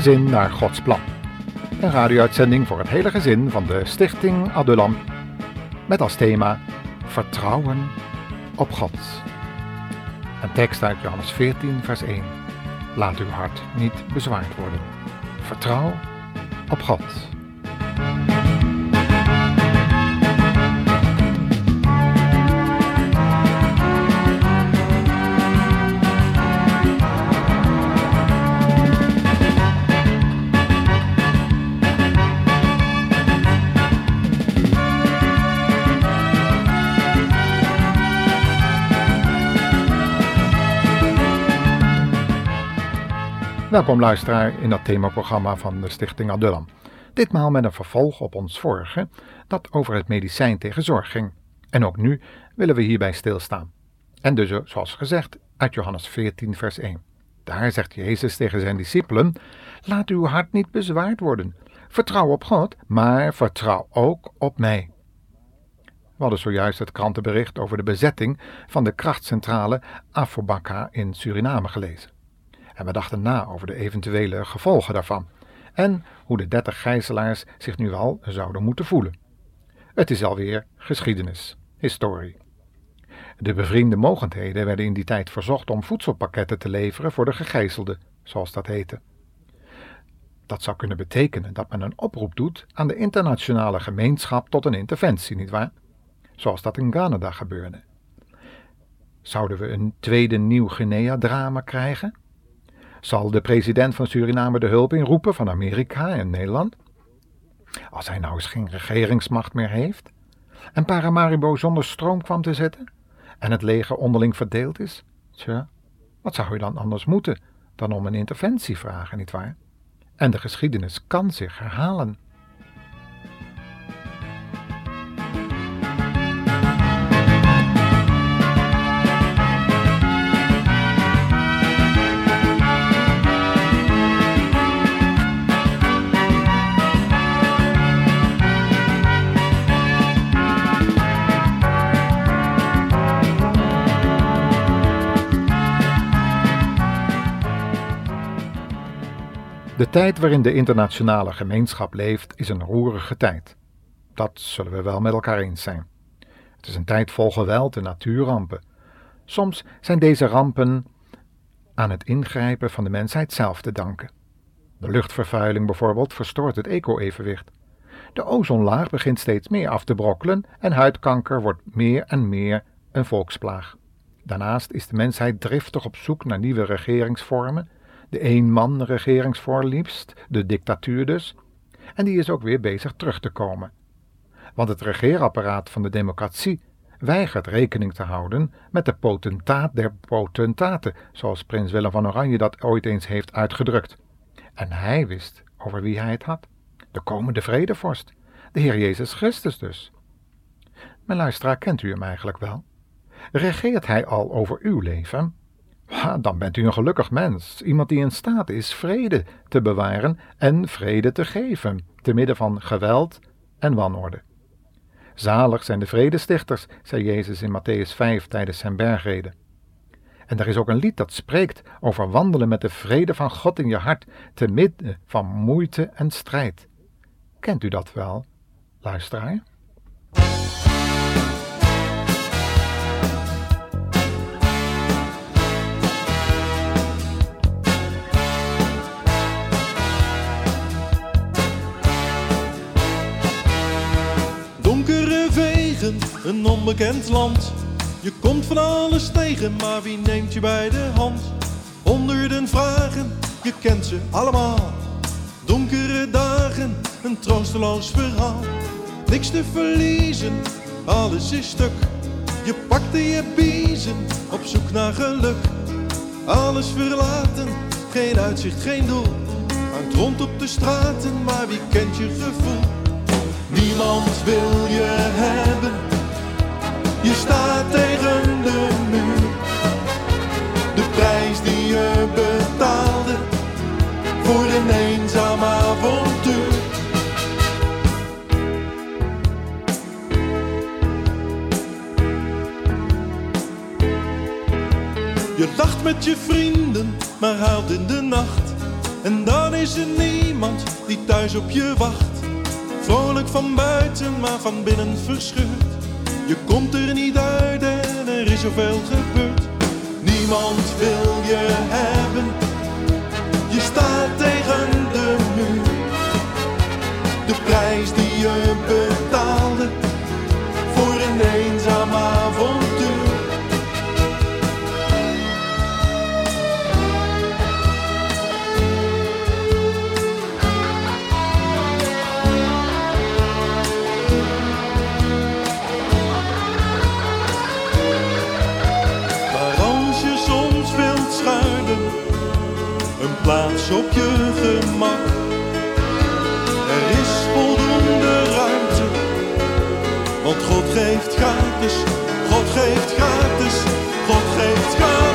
Gezin naar Gods plan. Een radio-uitzending voor het hele gezin van de Stichting Adulam. Met als thema Vertrouwen op God. Een tekst uit Johannes 14, vers 1. Laat uw hart niet bezwaard worden. Vertrouw op God. Welkom luisteraar in dat themaprogramma van de Stichting Adullam. Ditmaal met een vervolg op ons vorige, dat over het medicijn tegen zorg ging. En ook nu willen we hierbij stilstaan. En dus, zoals gezegd, uit Johannes 14, vers 1. Daar zegt Jezus tegen zijn discipelen: Laat uw hart niet bezwaard worden. Vertrouw op God, maar vertrouw ook op mij. We hadden zojuist het krantenbericht over de bezetting van de krachtcentrale Afobaka in Suriname gelezen. En we dachten na over de eventuele gevolgen daarvan en hoe de dertig gijzelaars zich nu al zouden moeten voelen. Het is alweer geschiedenis, historie. De bevriende mogendheden werden in die tijd verzocht om voedselpakketten te leveren voor de gegijzelden, zoals dat heette. Dat zou kunnen betekenen dat men een oproep doet aan de internationale gemeenschap tot een interventie, nietwaar? Zoals dat in Canada gebeurde. Zouden we een tweede Nieuw-Guinea-drama krijgen? Zal de president van Suriname de hulp inroepen van Amerika en Nederland? Als hij nou eens geen regeringsmacht meer heeft en Paramaribo zonder stroom kwam te zetten en het leger onderling verdeeld is, tja, wat zou je dan anders moeten dan om een interventie vragen, nietwaar? En de geschiedenis kan zich herhalen. De tijd waarin de internationale gemeenschap leeft is een roerige tijd. Dat zullen we wel met elkaar eens zijn. Het is een tijd vol geweld en natuurrampen. Soms zijn deze rampen aan het ingrijpen van de mensheid zelf te danken. De luchtvervuiling bijvoorbeeld verstoort het eco-evenwicht. De ozonlaag begint steeds meer af te brokkelen en huidkanker wordt meer en meer een volksplaag. Daarnaast is de mensheid driftig op zoek naar nieuwe regeringsvormen de eenman-regeringsvorm liefst, de dictatuur dus, en die is ook weer bezig terug te komen. Want het regeerapparaat van de democratie weigert rekening te houden met de potentaat der potentaten, zoals prins Willem van Oranje dat ooit eens heeft uitgedrukt. En hij wist over wie hij het had. De komende vredevorst, de Heer Jezus Christus dus. Mijn luisteraar, kent u hem eigenlijk wel? Regeert hij al over uw leven? Dan bent u een gelukkig mens, iemand die in staat is vrede te bewaren en vrede te geven, te midden van geweld en wanorde. Zalig zijn de vredestichters, zei Jezus in Matthäus 5 tijdens zijn bergreden. En er is ook een lied dat spreekt over wandelen met de vrede van God in je hart, te midden van moeite en strijd. Kent u dat wel, luisteraar? Een onbekend land. Je komt van alles tegen, maar wie neemt je bij de hand? Honderden vragen, je kent ze allemaal. Donkere dagen, een troosteloos verhaal. Niks te verliezen, alles is stuk. Je pakte je biezen, op zoek naar geluk. Alles verlaten, geen uitzicht, geen doel. Hangt rond op de straten, maar wie kent je gevoel? Niemand wil je hebben je staat tegen de muur. De prijs die je betaalde voor een eenzaam avontuur. Je lacht met je vrienden, maar huilt in de nacht. En dan is er niemand die thuis op je wacht. Vrolijk van buiten, maar van binnen verscheurd. Je komt er niet uit en er is zoveel gebeurd. Niemand wil je hebben. Plaats op je gemak. Er is voldoende ruimte, want God geeft gratis, God geeft gratis, God geeft gratis.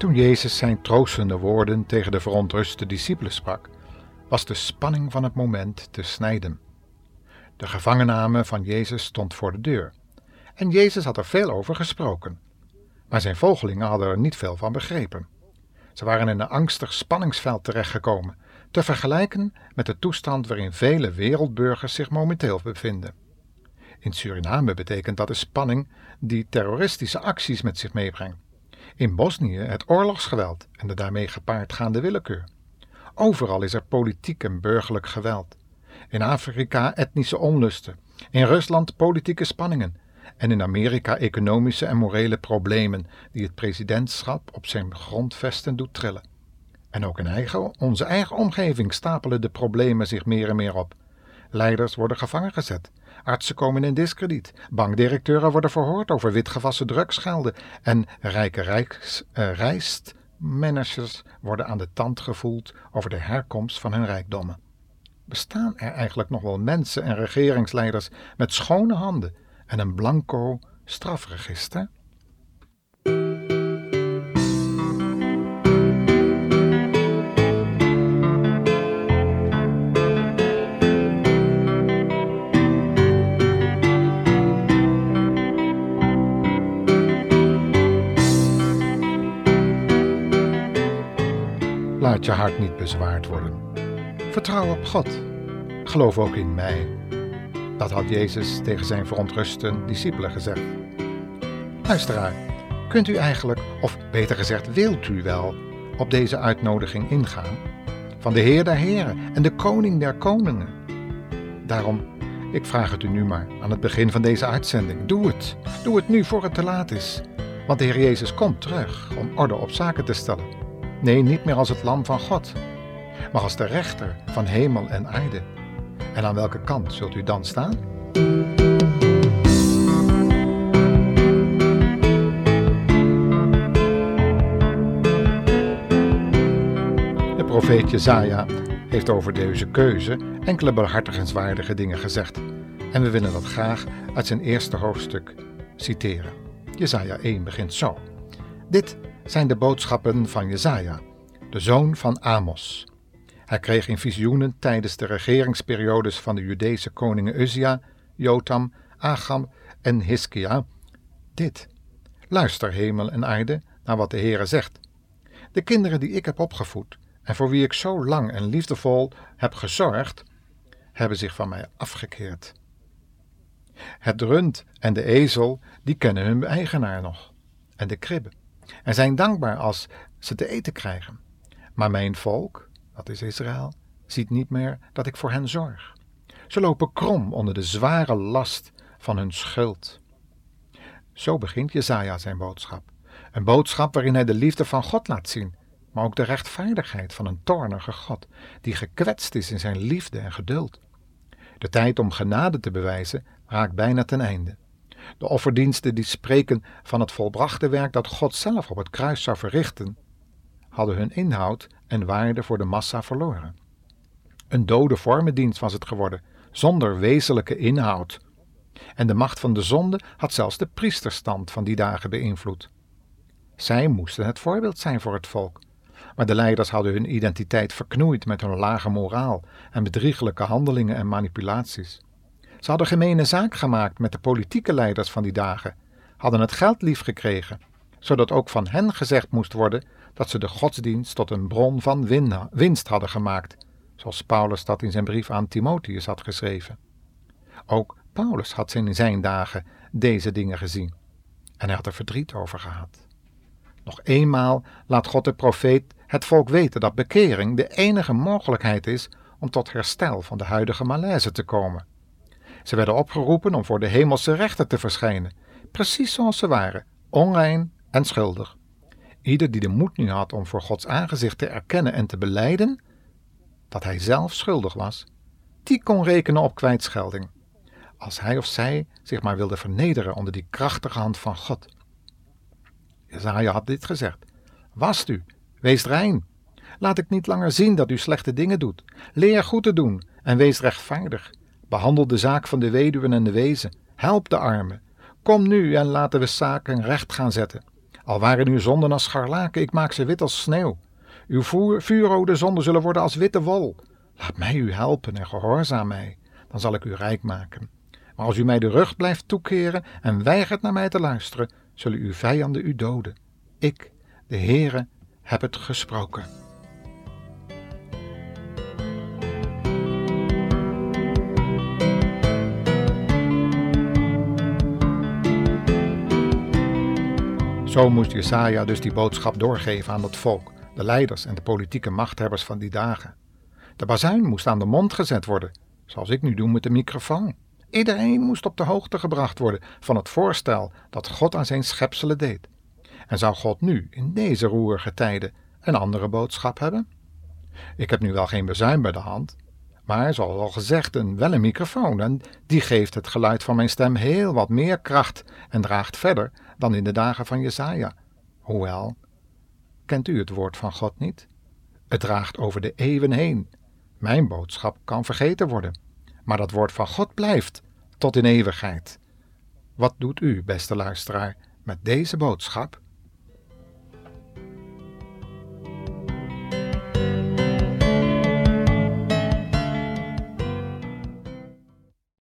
Toen Jezus zijn troostende woorden tegen de verontruste discipelen sprak, was de spanning van het moment te snijden. De gevangenname van Jezus stond voor de deur, en Jezus had er veel over gesproken. Maar zijn volgelingen hadden er niet veel van begrepen. Ze waren in een angstig spanningsveld terechtgekomen, te vergelijken met de toestand waarin vele wereldburgers zich momenteel bevinden. In Suriname betekent dat de spanning die terroristische acties met zich meebrengt. In Bosnië het oorlogsgeweld en de daarmee gepaardgaande willekeur. Overal is er politiek en burgerlijk geweld. In Afrika etnische onlusten. In Rusland politieke spanningen. En in Amerika economische en morele problemen die het presidentschap op zijn grondvesten doet trillen. En ook in eigen, onze eigen omgeving stapelen de problemen zich meer en meer op. Leiders worden gevangen gezet. Artsen komen in diskrediet. Bankdirecteuren worden verhoord over witgewassen drugsgelden. En rijke rijks, rijstmanagers worden aan de tand gevoeld over de herkomst van hun rijkdommen. Bestaan er eigenlijk nog wel mensen en regeringsleiders met schone handen en een blanco strafregister? Je hart niet bezwaard worden. Vertrouw op God. Geloof ook in mij. Dat had Jezus tegen zijn verontruste discipelen gezegd. Luisteraar, kunt u eigenlijk, of beter gezegd, wilt u wel op deze uitnodiging ingaan? Van de Heer der Heren en de Koning der Koningen. Daarom, ik vraag het u nu maar aan het begin van deze uitzending. Doe het. Doe het nu voor het te laat is. Want de Heer Jezus komt terug om orde op zaken te stellen. Nee, niet meer als het lam van God, maar als de rechter van hemel en aarde. En aan welke kant zult u dan staan? De profeet Jezaja heeft over deze keuze enkele behartigenswaardige dingen gezegd. En we willen dat graag uit zijn eerste hoofdstuk citeren. Jezaja 1 begint zo. Dit zijn de boodschappen van Jezaja, de zoon van Amos. Hij kreeg in visioenen tijdens de regeringsperiodes van de Judese koningen Uzia, Jotam, Agam en Hiskia dit. Luister, hemel en aarde, naar wat de Heere zegt. De kinderen die ik heb opgevoed en voor wie ik zo lang en liefdevol heb gezorgd, hebben zich van mij afgekeerd. Het rund en de ezel, die kennen hun eigenaar nog, en de kribbe, en zijn dankbaar als ze te eten krijgen. Maar mijn volk, dat is Israël, ziet niet meer dat ik voor hen zorg. Ze lopen krom onder de zware last van hun schuld. Zo begint Jezaja zijn boodschap. Een boodschap waarin hij de liefde van God laat zien, maar ook de rechtvaardigheid van een toornige God, die gekwetst is in zijn liefde en geduld. De tijd om genade te bewijzen raakt bijna ten einde. De offerdiensten die spreken van het volbrachte werk dat God zelf op het kruis zou verrichten, hadden hun inhoud en waarde voor de massa verloren. Een dode vormendienst was het geworden, zonder wezenlijke inhoud. En de macht van de zonde had zelfs de priesterstand van die dagen beïnvloed. Zij moesten het voorbeeld zijn voor het volk. Maar de leiders hadden hun identiteit verknoeid met hun lage moraal en bedrieglijke handelingen en manipulaties. Ze hadden gemene zaak gemaakt met de politieke leiders van die dagen, hadden het geld lief gekregen, zodat ook van hen gezegd moest worden dat ze de godsdienst tot een bron van winst hadden gemaakt, zoals Paulus dat in zijn brief aan Timotheus had geschreven. Ook Paulus had in zijn dagen deze dingen gezien en hij had er verdriet over gehad. Nog eenmaal laat God de profeet het volk weten dat bekering de enige mogelijkheid is om tot herstel van de huidige malaise te komen. Ze werden opgeroepen om voor de hemelse rechter te verschijnen, precies zoals ze waren, onrein en schuldig. Ieder die de moed nu had om voor Gods aangezicht te erkennen en te beleiden dat hij zelf schuldig was, die kon rekenen op kwijtschelding, als hij of zij zich maar wilde vernederen onder die krachtige hand van God. Jezaja had dit gezegd: Wast u, wees rein. Laat ik niet langer zien dat u slechte dingen doet. Leer goed te doen en wees rechtvaardig. Behandel de zaak van de weduwen en de wezen. Help de armen. Kom nu en laten we zaken recht gaan zetten. Al waren uw zonden als scharlaken, ik maak ze wit als sneeuw. Uw vuurrode zonden zullen worden als witte wol. Laat mij u helpen en gehoorzaam mij, dan zal ik u rijk maken. Maar als u mij de rug blijft toekeren en weigert naar mij te luisteren, zullen uw vijanden u doden. Ik, de Heere, heb het gesproken. Zo moest Jesaja dus die boodschap doorgeven aan het volk, de leiders en de politieke machthebbers van die dagen. De bazuin moest aan de mond gezet worden, zoals ik nu doe met de microfoon. Iedereen moest op de hoogte gebracht worden van het voorstel dat God aan zijn schepselen deed. En zou God nu, in deze roerige tijden, een andere boodschap hebben? Ik heb nu wel geen bezuin bij de hand, maar zoals al gezegd, een, wel een microfoon en die geeft het geluid van mijn stem heel wat meer kracht en draagt verder dan in de dagen van Jesaja. Hoewel, kent u het woord van God niet? Het draagt over de eeuwen heen. Mijn boodschap kan vergeten worden, maar dat woord van God blijft tot in eeuwigheid. Wat doet u, beste luisteraar, met deze boodschap?